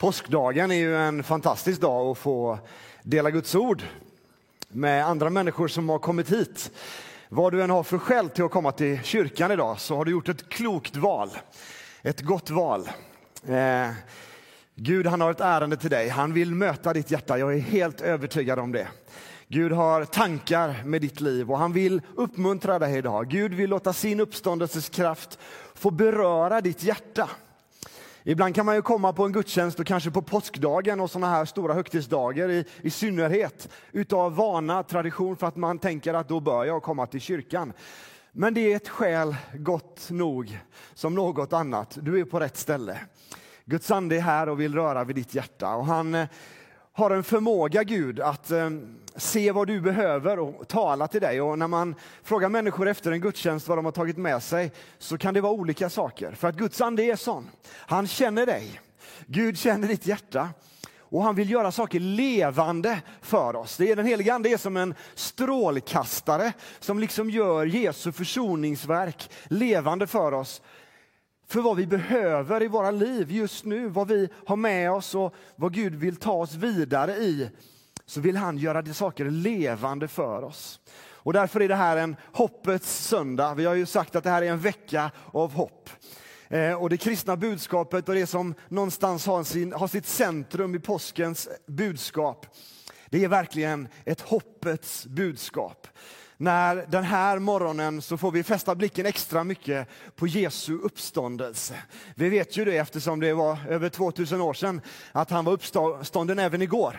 Påskdagen är ju en fantastisk dag att få dela Guds ord med andra människor som har kommit hit. Vad du än har för skäl till att komma till kyrkan idag så har du gjort ett klokt val. Ett gott val. Eh, Gud han har ett ärende till dig. Han vill möta ditt hjärta. Jag är helt övertygad om det. Gud har tankar med ditt liv och han vill uppmuntra dig idag. Gud vill låta sin uppståndelses kraft få beröra ditt hjärta. Ibland kan man ju komma på en gudstjänst och kanske på påskdagen och såna här stora högtidsdagar i, i synnerhet utav vana, tradition för att man tänker att då bör jag komma till kyrkan. Men det är ett skäl gott nog som något annat. Du är på rätt ställe. Guds ande är här och vill röra vid ditt hjärta och han eh, har en förmåga, Gud, att eh, se vad du behöver och tala till dig. Och när man frågar människor efter en gudstjänst vad de har tagit med sig så kan det vara olika saker. För att Guds ande är sån. Han känner dig. Gud känner ditt hjärta. Och han vill göra saker levande för oss. Det är, den helige ande är som en strålkastare som liksom gör Jesu försoningsverk levande för oss för vad vi behöver i våra liv just nu, vad vi har med oss och vad Gud vill ta oss vidare i, så vill han göra de saker levande för oss. Och därför är det här en hoppets söndag. Vi har ju sagt att det här är en vecka av hopp. Eh, och det kristna budskapet och det som någonstans har, sin, har sitt centrum i påskens budskap, det är verkligen ett hoppets budskap när den här morgonen så får vi fästa blicken extra mycket på Jesu uppståndelse. Vi vet ju det eftersom det var över 2000 år sedan att han var uppstånden även igår.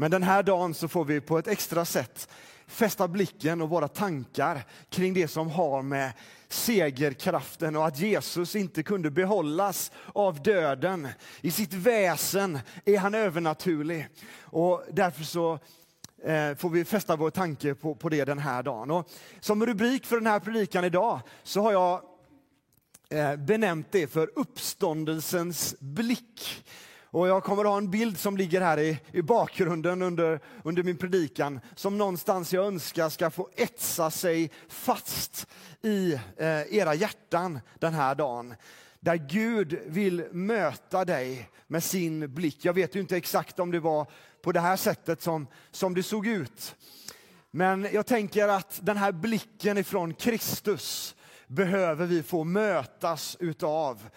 Men den här dagen så får vi på ett extra sätt fästa blicken och våra tankar kring det som har med segerkraften och att Jesus inte kunde behållas av döden. I sitt väsen är han övernaturlig och därför så eh, får vi fästa vår tanke på, på det den här dagen. Och som rubrik för den här predikan idag så har jag eh, benämnt det för uppståndelsens blick. Och jag kommer att ha en bild som ligger här i, i bakgrunden under, under min predikan som någonstans jag önskar ska få etsa sig fast i eh, era hjärtan den här dagen där Gud vill möta dig med sin blick. Jag vet ju inte exakt om det var på det här sättet som, som det såg ut. Men jag tänker att den här blicken ifrån Kristus behöver vi få mötas utav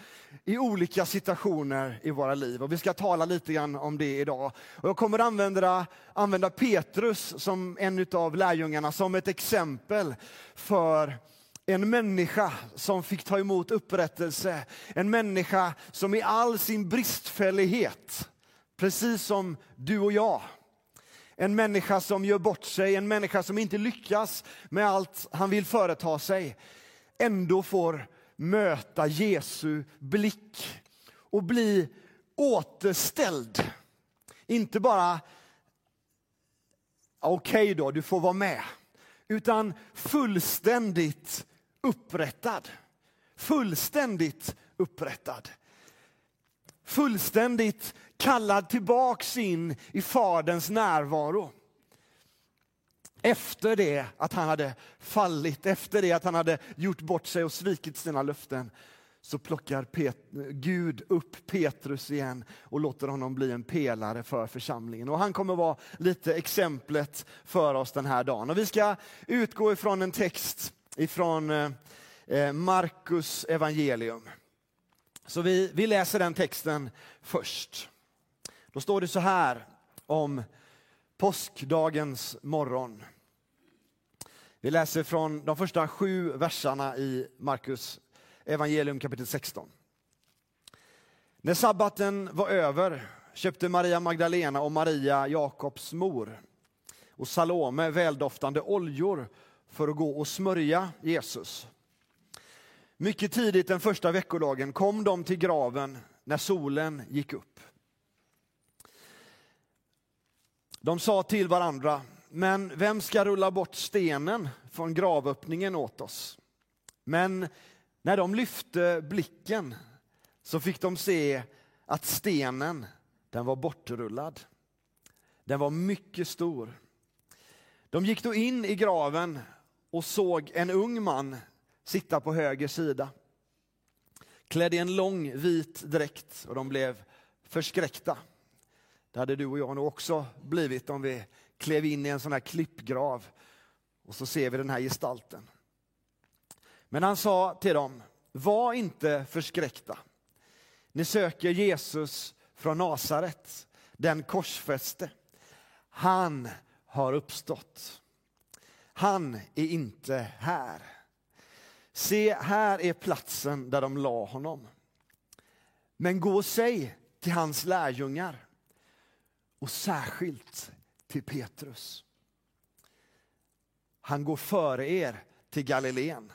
i olika situationer i våra liv. Och vi ska tala lite grann om det idag. Och jag kommer använda, använda Petrus som en av lärjungarna som ett exempel för en människa som fick ta emot upprättelse. En människa som i all sin bristfällighet Precis som du och jag. En människa som gör bort sig, en människa som inte lyckas med allt han vill företa sig. Ändå får möta Jesu blick och bli återställd. Inte bara, okej okay då, du får vara med. Utan fullständigt upprättad. Fullständigt upprättad. Fullständigt kallad tillbaks in i Faderns närvaro. Efter det att han hade fallit, efter det att han hade gjort bort sig och svikit sina löften, så plockar Pet Gud upp Petrus igen och låter honom bli en pelare för församlingen. Och han kommer vara lite exemplet för oss den här dagen. Och vi ska utgå ifrån en text ifrån eh, eh, Markus evangelium. Så vi, vi läser den texten först. Då står det så här om påskdagens morgon. Vi läser från de första sju verserna i Markus evangelium kapitel 16. När sabbaten var över köpte Maria Magdalena och Maria, Jakobs mor, och Salome väldoftande oljor för att gå och smörja Jesus. Mycket tidigt den första veckodagen kom de till graven när solen gick upp. De sa till varandra, men vem ska rulla bort stenen från gravöppningen åt oss? Men när de lyfte blicken så fick de se att stenen, den var bortrullad. Den var mycket stor. De gick då in i graven och såg en ung man sitta på höger sida. Klädd i en lång vit dräkt och de blev förskräckta. Det hade du och jag nog också blivit om vi klev in i en sån här klippgrav och så ser vi den här gestalten. Men han sa till dem, var inte förskräckta. Ni söker Jesus från Nasaret, den korsfäste. Han har uppstått. Han är inte här. Se, här är platsen där de la honom. Men gå och säg till hans lärjungar och särskilt till Petrus. Han går före er till Galileen.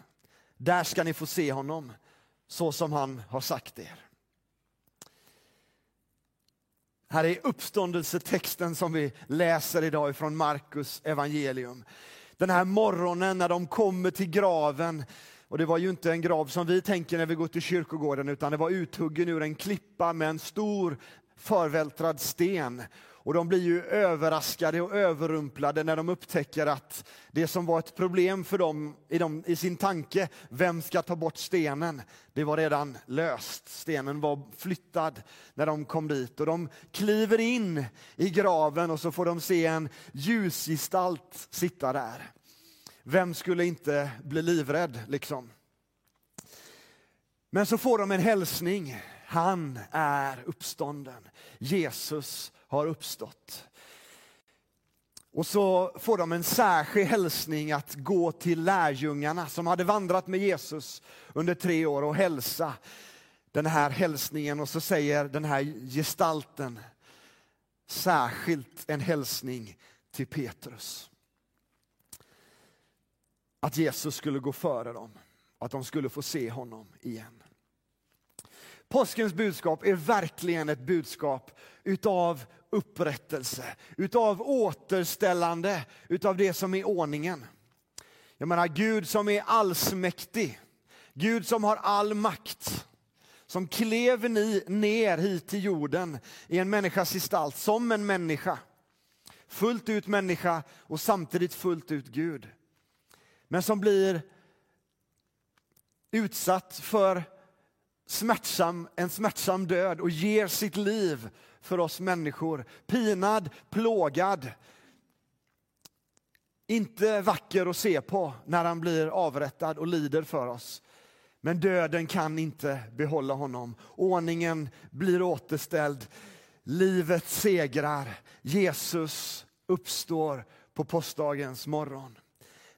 Där ska ni få se honom så som han har sagt er. Här är uppståndelsetexten som vi läser idag från Markus evangelium. Den här morgonen när de kommer till graven, och det var ju inte en grav som vi tänker när vi går till kyrkogården, utan det var uthuggen ur en klippa med en stor förvältrad sten. Och de blir ju överraskade och överrumplade när de upptäcker att det som var ett problem för dem i, dem i, sin tanke, vem ska ta bort stenen? Det var redan löst. Stenen var flyttad när de kom dit och de kliver in i graven och så får de se en ljusgestalt sitta där. Vem skulle inte bli livrädd liksom? Men så får de en hälsning. Han är uppstånden. Jesus har uppstått. Och så får de en särskild hälsning att gå till lärjungarna som hade vandrat med Jesus under tre år och hälsa den här hälsningen. Och så säger den här gestalten särskilt en hälsning till Petrus. Att Jesus skulle gå före dem, att de skulle få se honom igen. Påskens budskap är verkligen ett budskap utav upprättelse, utav återställande utav det som är ordningen. Jag menar Gud som är allsmäktig, Gud som har all makt, som klev ni ner hit till jorden i en människas gestalt, som en människa. Fullt ut människa och samtidigt fullt ut Gud. Men som blir utsatt för smärtsam, en smärtsam död och ger sitt liv för oss människor. Pinad, plågad. Inte vacker att se på när han blir avrättad och lider för oss. Men döden kan inte behålla honom. Ordningen blir återställd. Livet segrar. Jesus uppstår på påskdagens morgon.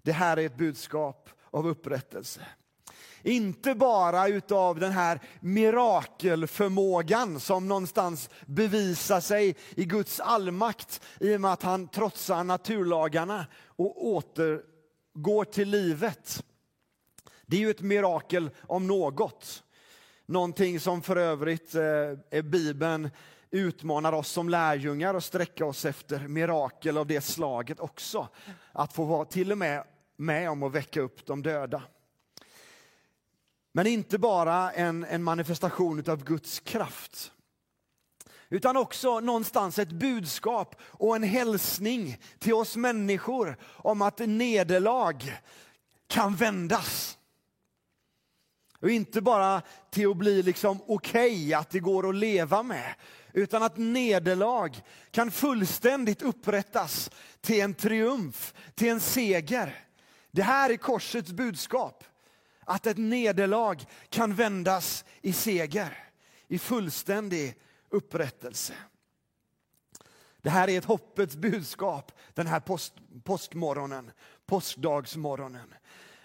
Det här är ett budskap av upprättelse. Inte bara utav den här mirakelförmågan som någonstans bevisar sig i Guds allmakt i och med att han trotsar naturlagarna och återgår till livet. Det är ju ett mirakel om något. Någonting som för övrigt eh, är Bibeln utmanar oss som lärjungar att sträcka oss efter mirakel av det slaget också. Att få vara till och med med om att väcka upp de döda. Men inte bara en, en manifestation av Guds kraft. Utan också någonstans ett budskap och en hälsning till oss människor om att nederlag kan vändas. Och inte bara till att bli liksom okej, okay, att det går att leva med. Utan att nederlag kan fullständigt upprättas till en triumf, till en seger. Det här är korsets budskap att ett nederlag kan vändas i seger, i fullständig upprättelse. Det här är ett hoppets budskap den här påsk, påskmorgonen, påskdagsmorgonen.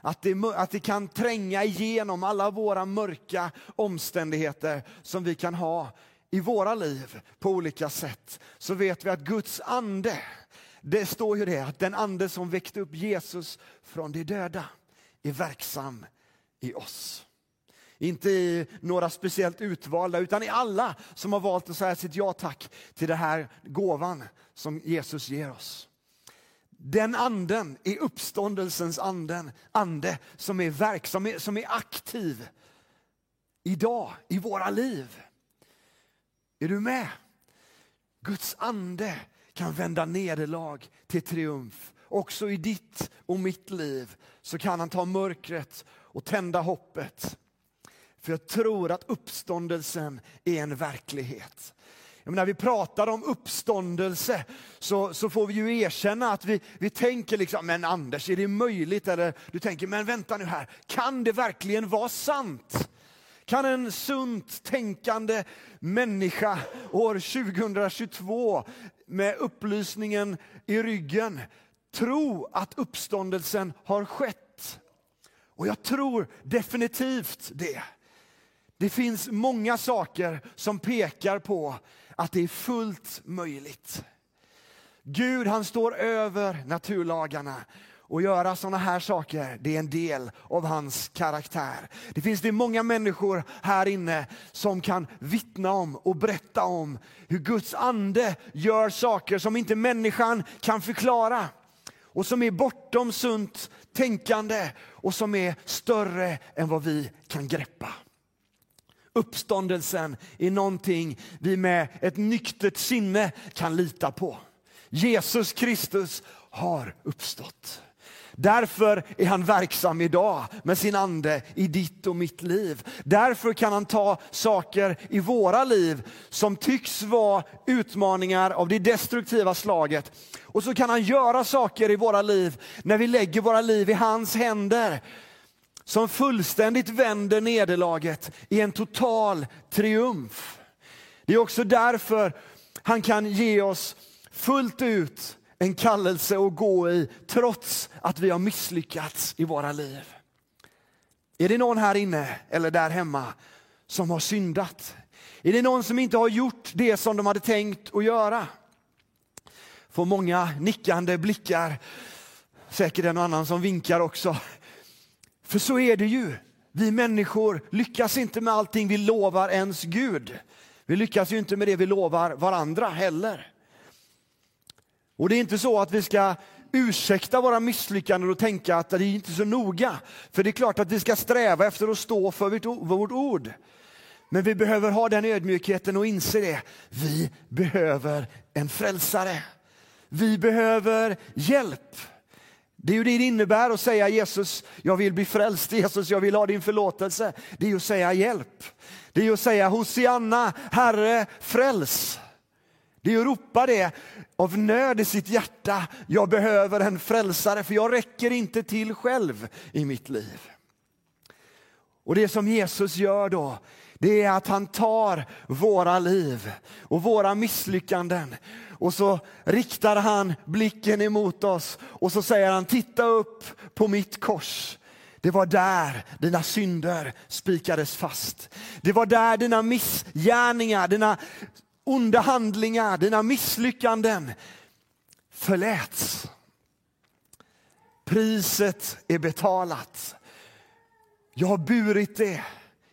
Att det, att det kan tränga igenom alla våra mörka omständigheter som vi kan ha i våra liv på olika sätt. Så vet vi att Guds ande, det står ju det, att den ande som väckte upp Jesus från de döda är verksam i oss. Inte i några speciellt utvalda, utan i alla som har valt att säga sitt ja tack till den här gåvan som Jesus ger oss. Den anden är uppståndelsens anden, ande som är verksam, som är aktiv idag i våra liv. Är du med? Guds ande kan vända nederlag till triumf. Också i ditt och mitt liv så kan han ta mörkret och tända hoppet. För jag tror att uppståndelsen är en verklighet. när vi pratar om uppståndelse så, så får vi ju erkänna att vi, vi tänker liksom, men Anders, är det möjligt? Eller du tänker, men vänta nu här, kan det verkligen vara sant? Kan en sunt tänkande människa år 2022 med upplysningen i ryggen tro att uppståndelsen har skett? Och jag tror definitivt det. Det finns många saker som pekar på att det är fullt möjligt. Gud han står över naturlagarna och göra sådana här saker, det är en del av hans karaktär. Det finns det många människor här inne som kan vittna om och berätta om hur Guds ande gör saker som inte människan kan förklara och som är bortom sunt tänkande och som är större än vad vi kan greppa. Uppståndelsen är någonting vi med ett nyktert sinne kan lita på. Jesus Kristus har uppstått. Därför är han verksam idag med sin ande i ditt och mitt liv. Därför kan han ta saker i våra liv som tycks vara utmaningar av det destruktiva slaget. Och så kan han göra saker i våra liv när vi lägger våra liv i hans händer som fullständigt vänder nederlaget i en total triumf. Det är också därför han kan ge oss fullt ut en kallelse att gå i trots att vi har misslyckats i våra liv. Är det någon här inne eller där hemma som har syndat? Är det någon som inte har gjort det som de hade tänkt att göra? Får många nickande blickar, säkert en och annan som vinkar också. För så är det ju. Vi människor lyckas inte med allting vi lovar ens Gud. Vi lyckas ju inte med det vi lovar varandra heller. Och det är inte så att vi ska ursäkta våra misslyckanden och tänka att det är inte så noga. För det är klart att vi ska sträva efter att stå för vårt ord. Men vi behöver ha den ödmjukheten och inse det. Vi behöver en frälsare. Vi behöver hjälp. Det är ju det det innebär att säga Jesus, jag vill bli frälst. Jesus, jag vill ha din förlåtelse. Det är ju att säga hjälp. Det är ju att säga Hosianna, Herre, fräls. Det är att ropa det av nöd i sitt hjärta. Jag behöver en frälsare för jag räcker inte till själv i mitt liv. Och det som Jesus gör då, det är att han tar våra liv och våra misslyckanden och så riktar han blicken emot oss och så säger han, titta upp på mitt kors. Det var där dina synder spikades fast. Det var där dina missgärningar, dina onda handlingar, dina misslyckanden förläts. Priset är betalat. Jag har burit det,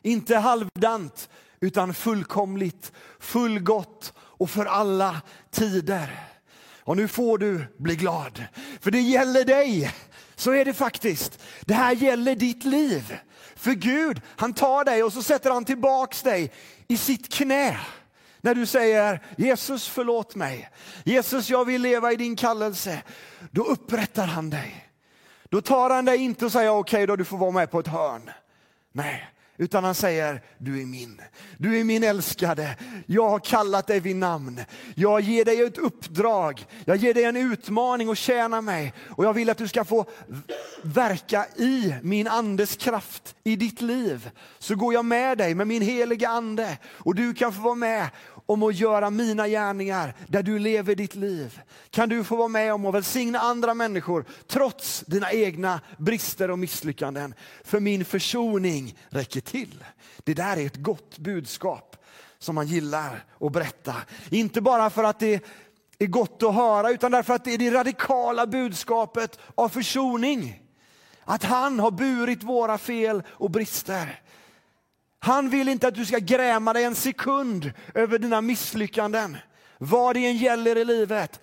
inte halvdant utan fullkomligt, fullgott och för alla tider. Och nu får du bli glad, för det gäller dig. Så är det faktiskt. Det här gäller ditt liv. För Gud, han tar dig och så sätter han tillbaks dig i sitt knä. När du säger Jesus förlåt mig, Jesus jag vill leva i din kallelse, då upprättar han dig. Då tar han dig inte och säger okej okay, då du får vara med på ett hörn. Nej, utan han säger, du är min. Du är min älskade. Jag har kallat dig vid namn. Jag ger dig ett uppdrag. Jag ger dig en utmaning att tjäna mig. Och jag vill att du ska få verka i min andes kraft i ditt liv. Så går jag med dig med min heliga ande. Och du kan få vara med om att göra mina gärningar där du lever ditt liv. Kan du få vara med om att välsigna andra människor trots dina egna brister och misslyckanden. För min försoning räcker till. Det där är ett gott budskap som man gillar att berätta. Inte bara för att det är gott att höra utan därför att det är det radikala budskapet av försoning. Att han har burit våra fel och brister. Han vill inte att du ska gräma dig en sekund över dina misslyckanden. Vad det än gäller i livet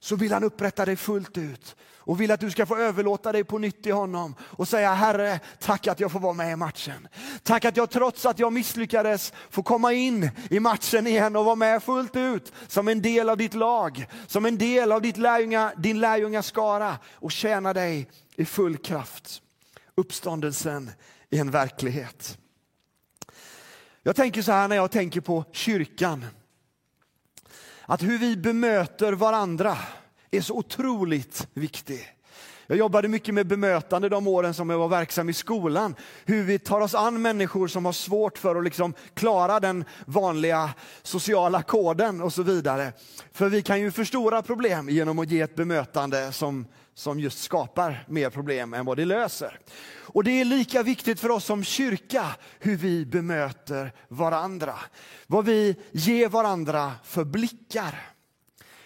så vill han upprätta dig fullt ut och vill att du ska få överlåta dig på nytt till honom och säga Herre, tack att jag får vara med i matchen. Tack att jag trots att jag misslyckades får komma in i matchen igen och vara med fullt ut som en del av ditt lag, som en del av ditt lärjunga, din lärjungaskara och tjäna dig i full kraft. Uppståndelsen är en verklighet. Jag tänker så här när jag tänker på kyrkan. att hur vi bemöter varandra är så otroligt viktigt. Jag jobbade mycket med bemötande de åren som jag var verksam i skolan. Hur vi tar oss an människor som har svårt för att liksom klara den vanliga sociala koden och så vidare. För vi kan ju förstora problem genom att ge ett bemötande som, som just skapar mer problem än vad det löser. Och det är lika viktigt för oss som kyrka hur vi bemöter varandra. Vad vi ger varandra för blickar.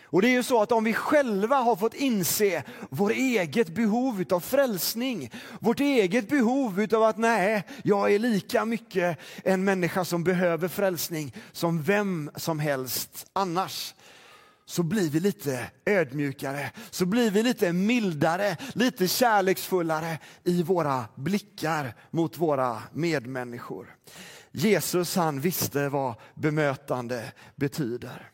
Och det är ju så att om vi själva har fått inse vårt eget behov av frälsning, vårt eget behov av att nej, jag är lika mycket en människa som behöver frälsning som vem som helst annars så blir vi lite ödmjukare, så blir vi lite mildare, lite kärleksfullare i våra blickar mot våra medmänniskor. Jesus han visste vad bemötande betyder.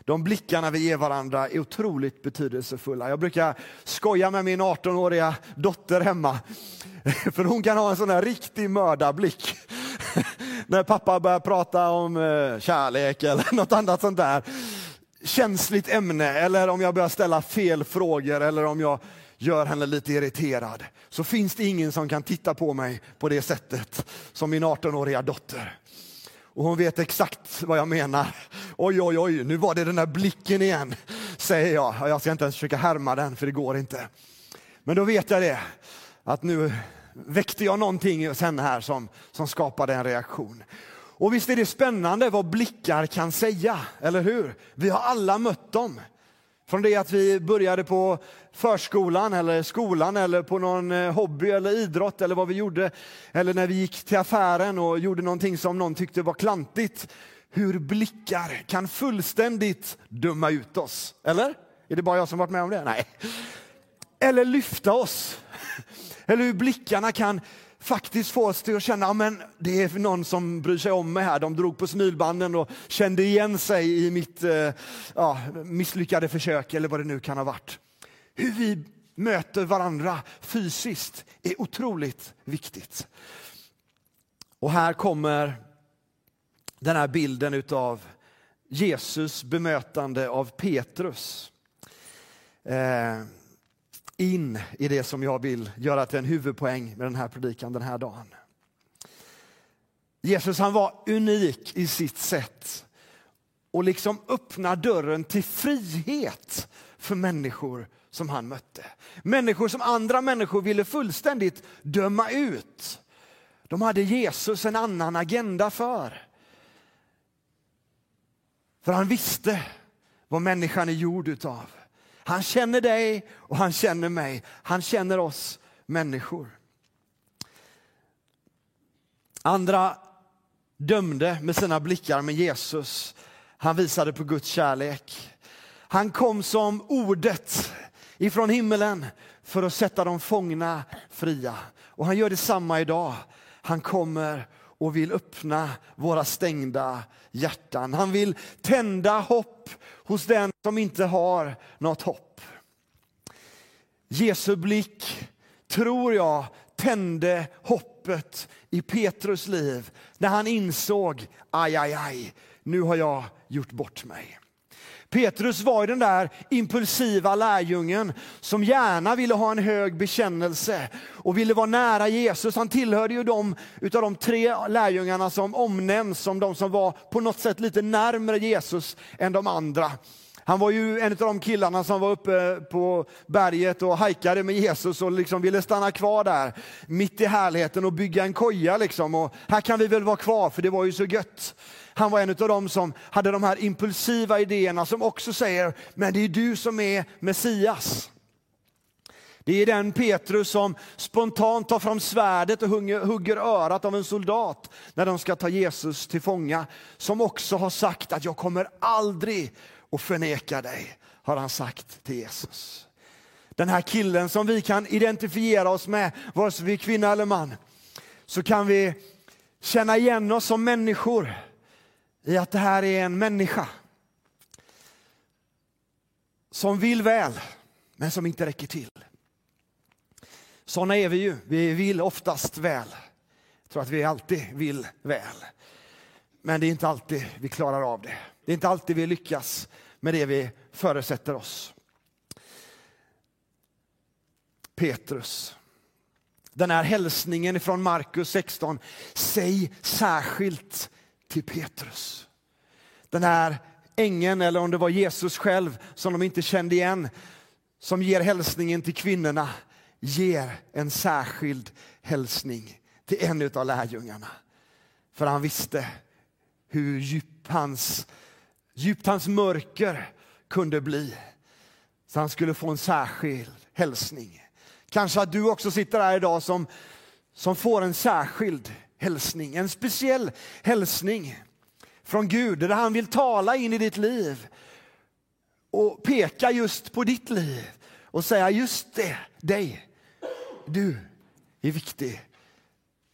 De blickarna vi ger varandra är otroligt betydelsefulla. Jag brukar skoja med min 18-åriga dotter hemma. För hon kan ha en sån här riktig mördarblick. När pappa börjar prata om eh, kärlek eller något annat sånt där känsligt ämne eller om jag börjar ställa fel frågor eller om jag gör henne lite irriterad så finns det ingen som kan titta på mig på det sättet som min 18-åriga dotter. Och hon vet exakt vad jag menar. Oj, oj, oj, nu var det den där blicken igen, säger jag. Jag ska inte ens försöka härma den, för det går inte. Men då vet jag det, att nu väckte jag någonting hos henne här som, som skapade en reaktion. Och visst är det spännande vad blickar kan säga, eller hur? Vi har alla mött dem. Från det att vi började på förskolan eller skolan eller på någon eh, hobby eller idrott eller vad vi gjorde. Eller när vi gick till affären och gjorde någonting som någon tyckte var klantigt. Hur blickar kan fullständigt döma ut oss. Eller? Är det bara jag som varit med om det? Nej. Eller lyfta oss. Eller hur blickarna kan faktiskt få oss till att känna att det är någon som bryr sig om mig här. De drog på smilbanden och kände igen sig i mitt eh, ja, misslyckade försök eller vad det nu kan ha varit. Hur vi möter varandra fysiskt är otroligt viktigt. Och här kommer den här bilden av Jesus bemötande av Petrus. Eh, in i det som jag vill göra till en huvudpoäng med den här predikan den här dagen. Jesus han var unik i sitt sätt och liksom öppna dörren till frihet för människor som han mötte. Människor som andra människor ville fullständigt döma ut. De hade Jesus en annan agenda för. För han visste vad människan är gjord utav. Han känner dig och han känner mig. Han känner oss människor. Andra dömde med sina blickar, men Jesus han visade på Guds kärlek. Han kom som ordet ifrån himmelen för att sätta de fångna fria. Och han gör detsamma idag. Han kommer och vill öppna våra stängda hjärtan. Han vill tända hopp hos den som inte har något hopp. Jesu blick, tror jag, tände hoppet i Petrus liv när han insåg, aj, aj, aj, nu har jag gjort bort mig. Petrus var den där impulsiva lärjungen som gärna ville ha en hög bekännelse och ville vara nära Jesus. Han tillhörde ju de utav de tre lärjungarna som omnämns som de som var på något sätt lite närmre Jesus än de andra. Han var ju en av de killarna som var uppe på berget och hajkade med Jesus och liksom ville stanna kvar där mitt i härligheten och bygga en koja. Liksom. Och här kan vi väl vara kvar för det var ju så gött. Han var en av dem som hade de här impulsiva idéerna som också säger, men det är du som är Messias. Det är den Petrus som spontant tar fram svärdet och hugger örat av en soldat när de ska ta Jesus till fånga. Som också har sagt att jag kommer aldrig att förneka dig, har han sagt till Jesus. Den här killen som vi kan identifiera oss med, vare sig vi är kvinna eller man, så kan vi känna igen oss som människor i att det här är en människa som vill väl, men som inte räcker till. Såna är vi ju. Vi vill oftast väl. Jag tror att vi alltid vill väl. Men det är inte alltid vi klarar av det. Det är inte alltid vi lyckas med det vi förutsätter oss. Petrus. Den här hälsningen från Markus 16. Säg särskilt till Petrus. Den här ängeln, eller om det var Jesus själv som de inte kände igen, som ger hälsningen till kvinnorna, ger en särskild hälsning till en av lärjungarna. För han visste hur djup hans, djupt hans mörker kunde bli. Så han skulle få en särskild hälsning. Kanske att du också sitter här idag som, som får en särskild hälsning, en speciell hälsning från Gud där han vill tala in i ditt liv och peka just på ditt liv och säga just det, dig, du är viktig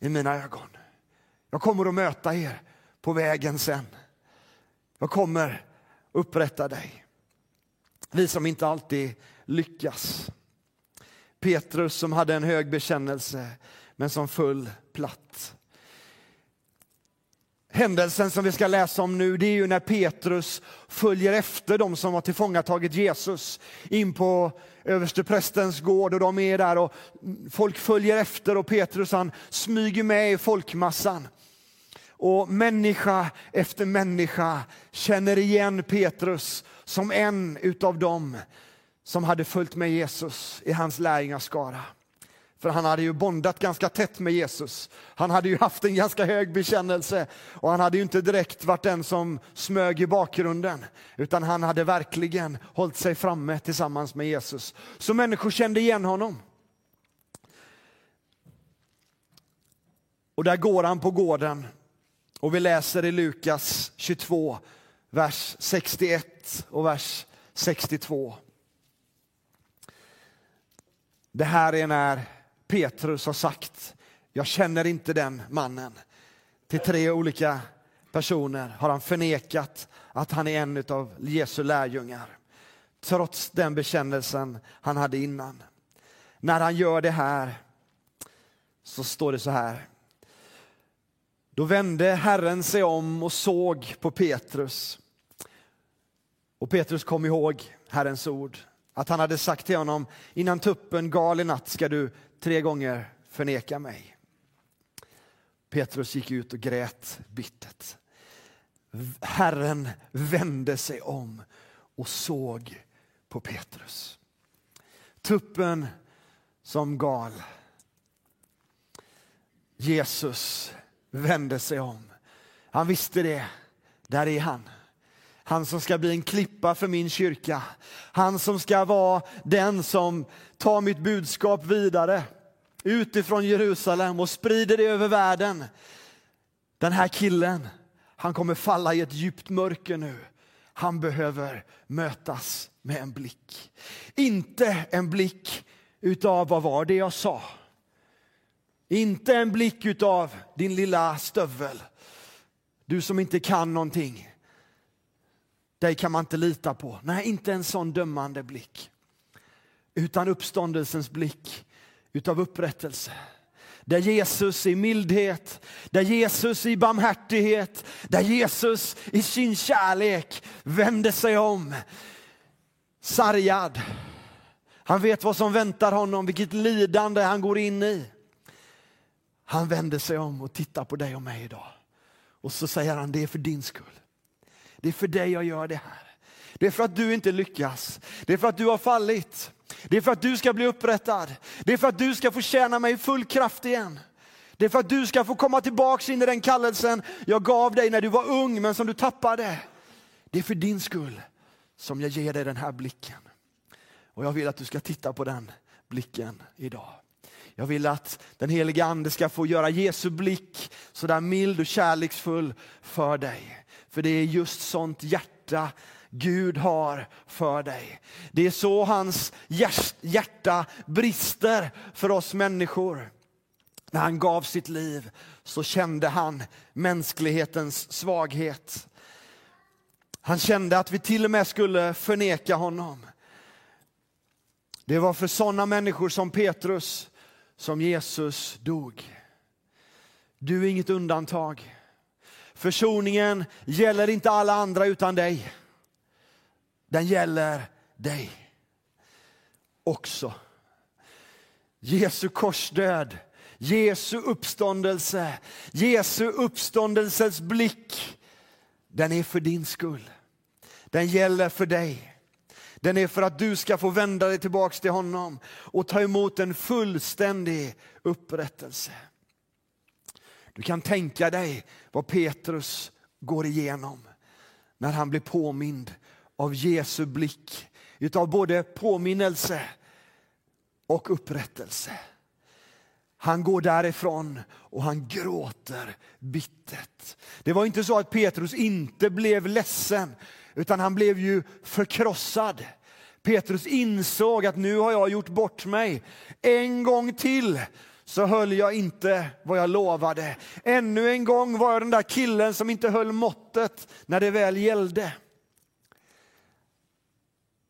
i mina ögon. Jag kommer att möta er på vägen sen. Jag kommer upprätta dig. Vi som inte alltid lyckas. Petrus som hade en hög bekännelse men som föll platt. Händelsen som vi ska läsa om nu det är ju när Petrus följer efter dem som har tillfångatagit Jesus in på översteprästens gård och de är där och folk följer efter och Petrus han smyger med i folkmassan. Och människa efter människa känner igen Petrus som en utav dem som hade följt med Jesus i hans lärjungaskara. För han hade ju bondat ganska tätt med Jesus. Han hade ju haft en ganska hög bekännelse och han hade ju inte direkt varit den som smög i bakgrunden. Utan han hade verkligen hållit sig framme tillsammans med Jesus. Så människor kände igen honom. Och där går han på gården och vi läser i Lukas 22, vers 61 och vers 62. Det här är när Petrus har sagt, jag känner inte den mannen. Till tre olika personer har han förnekat att han är en av Jesu lärjungar. Trots den bekännelsen han hade innan. När han gör det här så står det så här. Då vände Herren sig om och såg på Petrus. Och Petrus kom ihåg Herrens ord. Att han hade sagt till honom, innan tuppen gal i natt ska du tre gånger förneka mig. Petrus gick ut och grät bittert. Herren vände sig om och såg på Petrus. Tuppen som gal. Jesus vände sig om. Han visste det. Där är han. Han som ska bli en klippa för min kyrka. Han som ska vara den som tar mitt budskap vidare utifrån Jerusalem och sprider det över världen. Den här killen, han kommer falla i ett djupt mörker nu. Han behöver mötas med en blick. Inte en blick utav vad var det jag sa? Inte en blick utav din lilla stövel. Du som inte kan någonting. Dig kan man inte lita på. Nej, inte en sån dömande blick. Utan uppståndelsens blick utav upprättelse. Där Jesus i mildhet, där Jesus i barmhärtighet, där Jesus i sin kärlek vände sig om. Sargad. Han vet vad som väntar honom, vilket lidande han går in i. Han vänder sig om och tittar på dig och mig idag. Och så säger han, det är för din skull. Det är för dig jag gör det här. Det är för att du inte lyckas. Det är för att du har fallit. Det är för att du ska bli upprättad. Det är för att du ska få tjäna mig i full kraft igen. Det är för att du ska få komma tillbaks in i den kallelsen jag gav dig när du var ung men som du tappade. Det är för din skull som jag ger dig den här blicken. Och jag vill att du ska titta på den blicken idag. Jag vill att den heliga ande ska få göra Jesu blick sådär mild och kärleksfull för dig. För det är just sånt hjärta Gud har för dig. Det är så hans hjärta brister för oss människor. När han gav sitt liv så kände han mänsklighetens svaghet. Han kände att vi till och med skulle förneka honom. Det var för sådana människor som Petrus som Jesus dog. Du är inget undantag. Försoningen gäller inte alla andra utan dig. den gäller dig också. Jesu korsdöd, Jesu uppståndelse, Jesu uppståndelses blick, den är för din skull. Den gäller för dig. Den är för att du ska få vända dig tillbaks till honom och ta emot en fullständig upprättelse. Du kan tänka dig vad Petrus går igenom när han blir påmind av Jesu blick, utav både påminnelse och upprättelse. Han går därifrån och han gråter bittert. Det var inte så att Petrus inte blev ledsen, utan han blev ju förkrossad. Petrus insåg att nu har jag gjort bort mig. En gång till så höll jag inte vad jag lovade. Ännu en gång var jag den där killen som inte höll måttet när det väl gällde.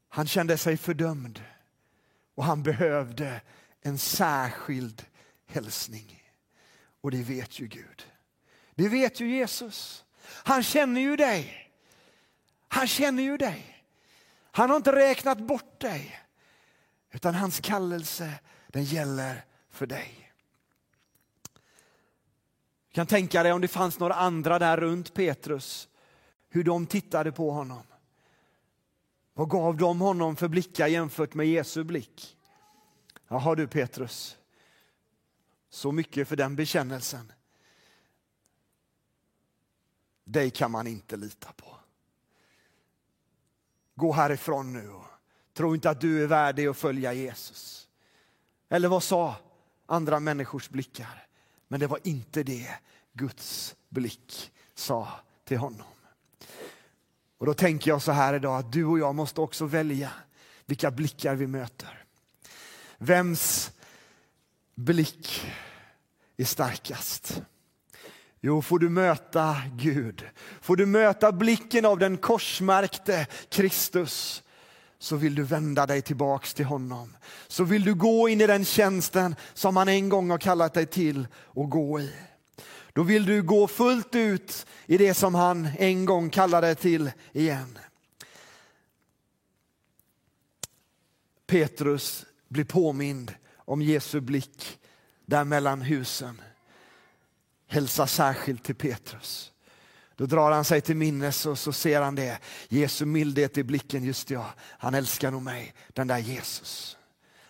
Han kände sig fördömd och han behövde en särskild hälsning. Och det vet ju Gud. Det vet ju Jesus. Han känner ju dig. Han känner ju dig. Han har inte räknat bort dig. Utan hans kallelse den gäller för dig. Du kan tänka dig om det fanns några andra där runt Petrus. Hur de tittade på honom. Vad gav de honom för blickar jämfört med Jesu blick? Jaha du Petrus, så mycket för den bekännelsen. Dig kan man inte lita på. Gå härifrån nu och tro inte att du är värdig att följa Jesus. Eller vad sa andra människors blickar? Men det var inte det Guds blick sa till honom. Och då tänker jag så här idag att du och jag måste också välja vilka blickar vi möter. Vems blick är starkast? Jo, får du möta Gud, får du möta blicken av den korsmärkte Kristus, så vill du vända dig tillbaks till honom. Så vill du gå in i den tjänsten som han en gång har kallat dig till att gå i. Då vill du gå fullt ut i det som han en gång kallade dig till igen. Petrus blir påmind om Jesu blick där mellan husen. Hälsa särskilt till Petrus. Då drar han sig till minnes och så ser han det. Jesu mildhet i blicken, just ja, han älskar nog mig, den där Jesus.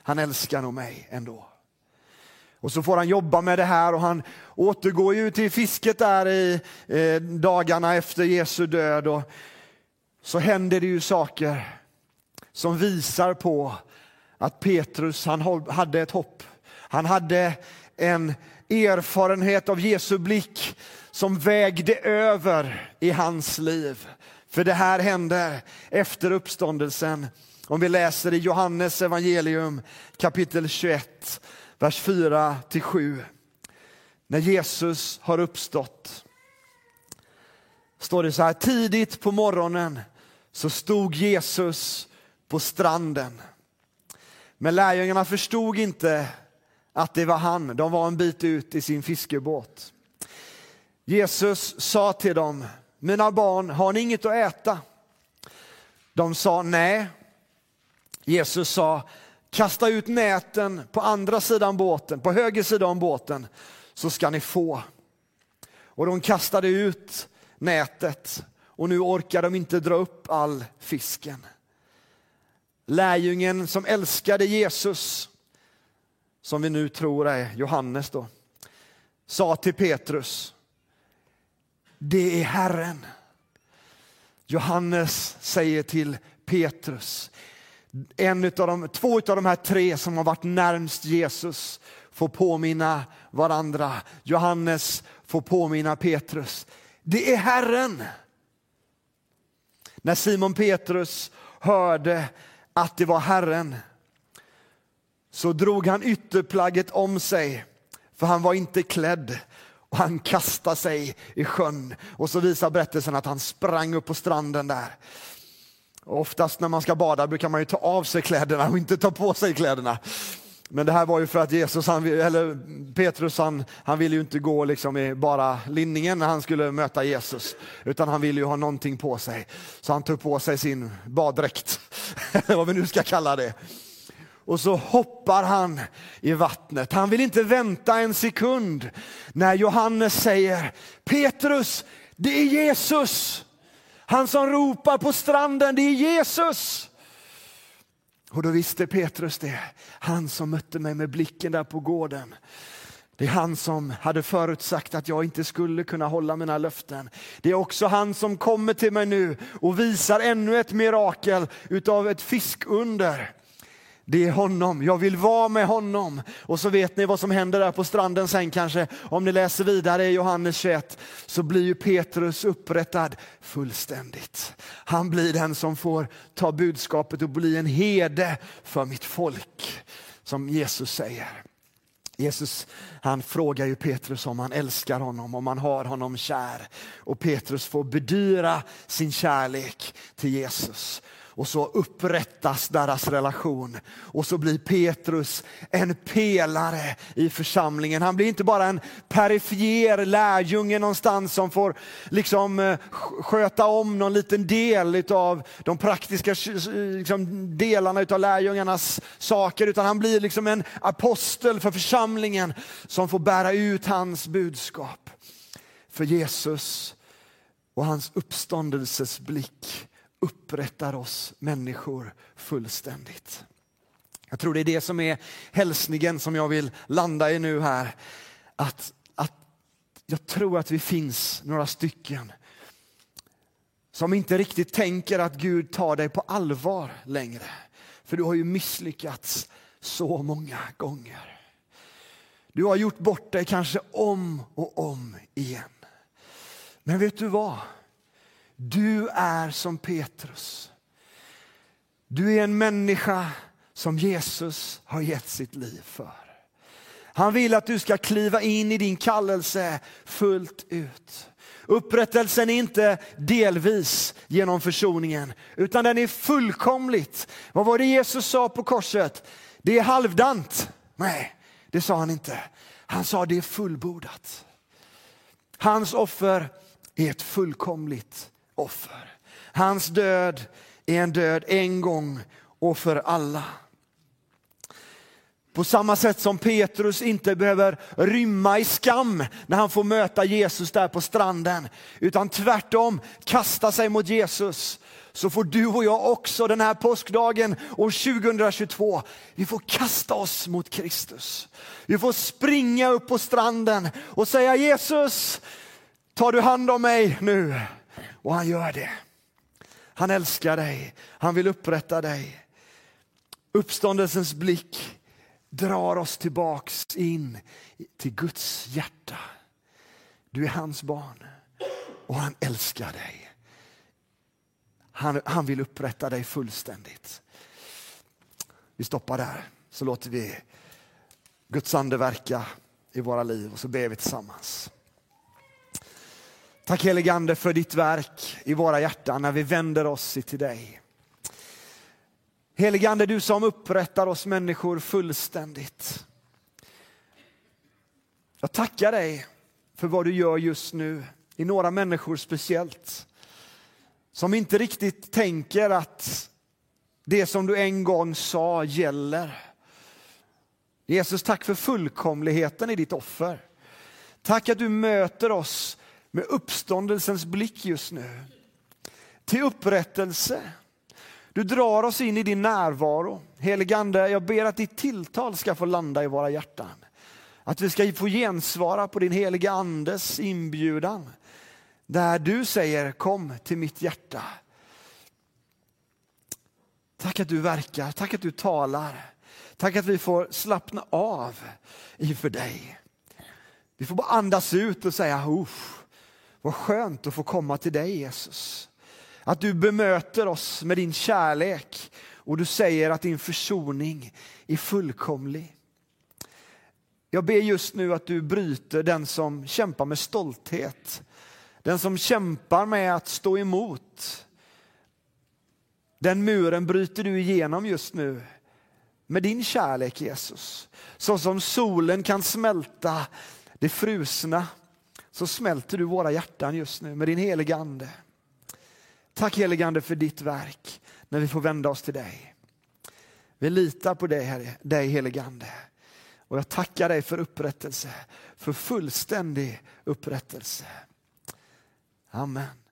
Han älskar nog mig ändå. Och så får han jobba med det här och han återgår ju till fisket där i eh, dagarna efter Jesu död. Och så händer det ju saker som visar på att Petrus han hade ett hopp. Han hade en erfarenhet av Jesu blick som vägde över i hans liv. För det här hände efter uppståndelsen. Om vi läser i Johannes evangelium kapitel 21 vers 4 till 7. När Jesus har uppstått står det så här, tidigt på morgonen så stod Jesus på stranden. Men lärjungarna förstod inte att det var han. De var en bit ut i sin fiskebåt. Jesus sa till dem, mina barn, har ni inget att äta? De sa nej. Jesus sa, Kasta ut näten på andra sidan båten, på höger sida om båten, så ska ni få. Och de kastade ut nätet och nu orkar de inte dra upp all fisken. Lärjungen som älskade Jesus, som vi nu tror är Johannes då, sa till Petrus, det är Herren. Johannes säger till Petrus, en utav de, två av de här tre som har varit närmst Jesus får påminna varandra. Johannes får påminna Petrus. Det är Herren. När Simon Petrus hörde att det var Herren så drog han ytterplagget om sig, för han var inte klädd och han kastade sig i sjön. Och så visar berättelsen att han sprang upp på stranden där. Och oftast när man ska bada brukar man ju ta av sig kläderna och inte ta på sig kläderna. Men det här var ju för att Jesus, han, eller Petrus, han, han ville ju inte gå liksom i bara linningen när han skulle möta Jesus, utan han ville ju ha någonting på sig. Så han tog på sig sin baddräkt, vad vi nu ska kalla det. Och så hoppar han i vattnet. Han vill inte vänta en sekund när Johannes säger Petrus, det är Jesus. Han som ropar på stranden, det är Jesus. Och då visste Petrus det. Han som mötte mig med blicken där på gården. Det är han som hade förutsagt att jag inte skulle kunna hålla mina löften. Det är också han som kommer till mig nu och visar ännu ett mirakel utav ett fiskunder. Det är honom, jag vill vara med honom. Och så vet ni vad som händer där på stranden sen kanske. Om ni läser vidare i Johannes 21 så blir ju Petrus upprättad fullständigt. Han blir den som får ta budskapet och bli en herde för mitt folk. Som Jesus säger. Jesus han frågar ju Petrus om han älskar honom, om han har honom kär. Och Petrus får bedyra sin kärlek till Jesus och så upprättas deras relation. Och så blir Petrus en pelare i församlingen. Han blir inte bara en perifer lärjunge någonstans som får liksom eh, sköta om någon liten del av de praktiska liksom, delarna av lärjungarnas saker, utan han blir liksom en apostel för församlingen som får bära ut hans budskap. För Jesus och hans uppståndelses blick upprättar oss människor fullständigt. Jag tror det är det som är hälsningen som jag vill landa i nu här. Att, att jag tror att vi finns några stycken som inte riktigt tänker att Gud tar dig på allvar längre. För du har ju misslyckats så många gånger. Du har gjort bort dig kanske om och om igen. Men vet du vad? Du är som Petrus. Du är en människa som Jesus har gett sitt liv för. Han vill att du ska kliva in i din kallelse fullt ut. Upprättelsen är inte delvis genom försoningen, utan den är fullkomligt. Vad var det Jesus sa på korset? Det är halvdant. Nej, det sa han inte. Han sa det är fullbordat. Hans offer är ett fullkomligt offer. Hans död är en död en gång och för alla. På samma sätt som Petrus inte behöver rymma i skam när han får möta Jesus där på stranden, utan tvärtom kasta sig mot Jesus, så får du och jag också den här påskdagen år 2022, vi får kasta oss mot Kristus. Vi får springa upp på stranden och säga Jesus, tar du hand om mig nu? Och han gör det. Han älskar dig, han vill upprätta dig. Uppståndelsens blick drar oss tillbaks in till Guds hjärta. Du är hans barn och han älskar dig. Han, han vill upprätta dig fullständigt. Vi stoppar där, så låter vi Guds ande verka i våra liv och så ber vi tillsammans. Tack helige Ande för ditt verk i våra hjärtan när vi vänder oss till dig. Helige Ande, du som upprättar oss människor fullständigt. Jag tackar dig för vad du gör just nu i några människor speciellt. Som inte riktigt tänker att det som du en gång sa gäller. Jesus, tack för fullkomligheten i ditt offer. Tack att du möter oss med uppståndelsens blick just nu. Till upprättelse. Du drar oss in i din närvaro. Heligande, jag ber att ditt tilltal ska få landa i våra hjärtan. Att vi ska få gensvara på din heliga andes inbjudan. Där du säger kom till mitt hjärta. Tack att du verkar, tack att du talar. Tack att vi får slappna av inför dig. Vi får bara andas ut och säga, Uff. Vad skönt att få komma till dig Jesus. Att du bemöter oss med din kärlek och du säger att din försoning är fullkomlig. Jag ber just nu att du bryter den som kämpar med stolthet. Den som kämpar med att stå emot. Den muren bryter du igenom just nu med din kärlek Jesus. Så som solen kan smälta det frusna så smälter du våra hjärtan just nu med din heliga Ande. Tack helige Ande för ditt verk när vi får vända oss till dig. Vi litar på dig, Herre, dig helige Ande. Och jag tackar dig för upprättelse, för fullständig upprättelse. Amen.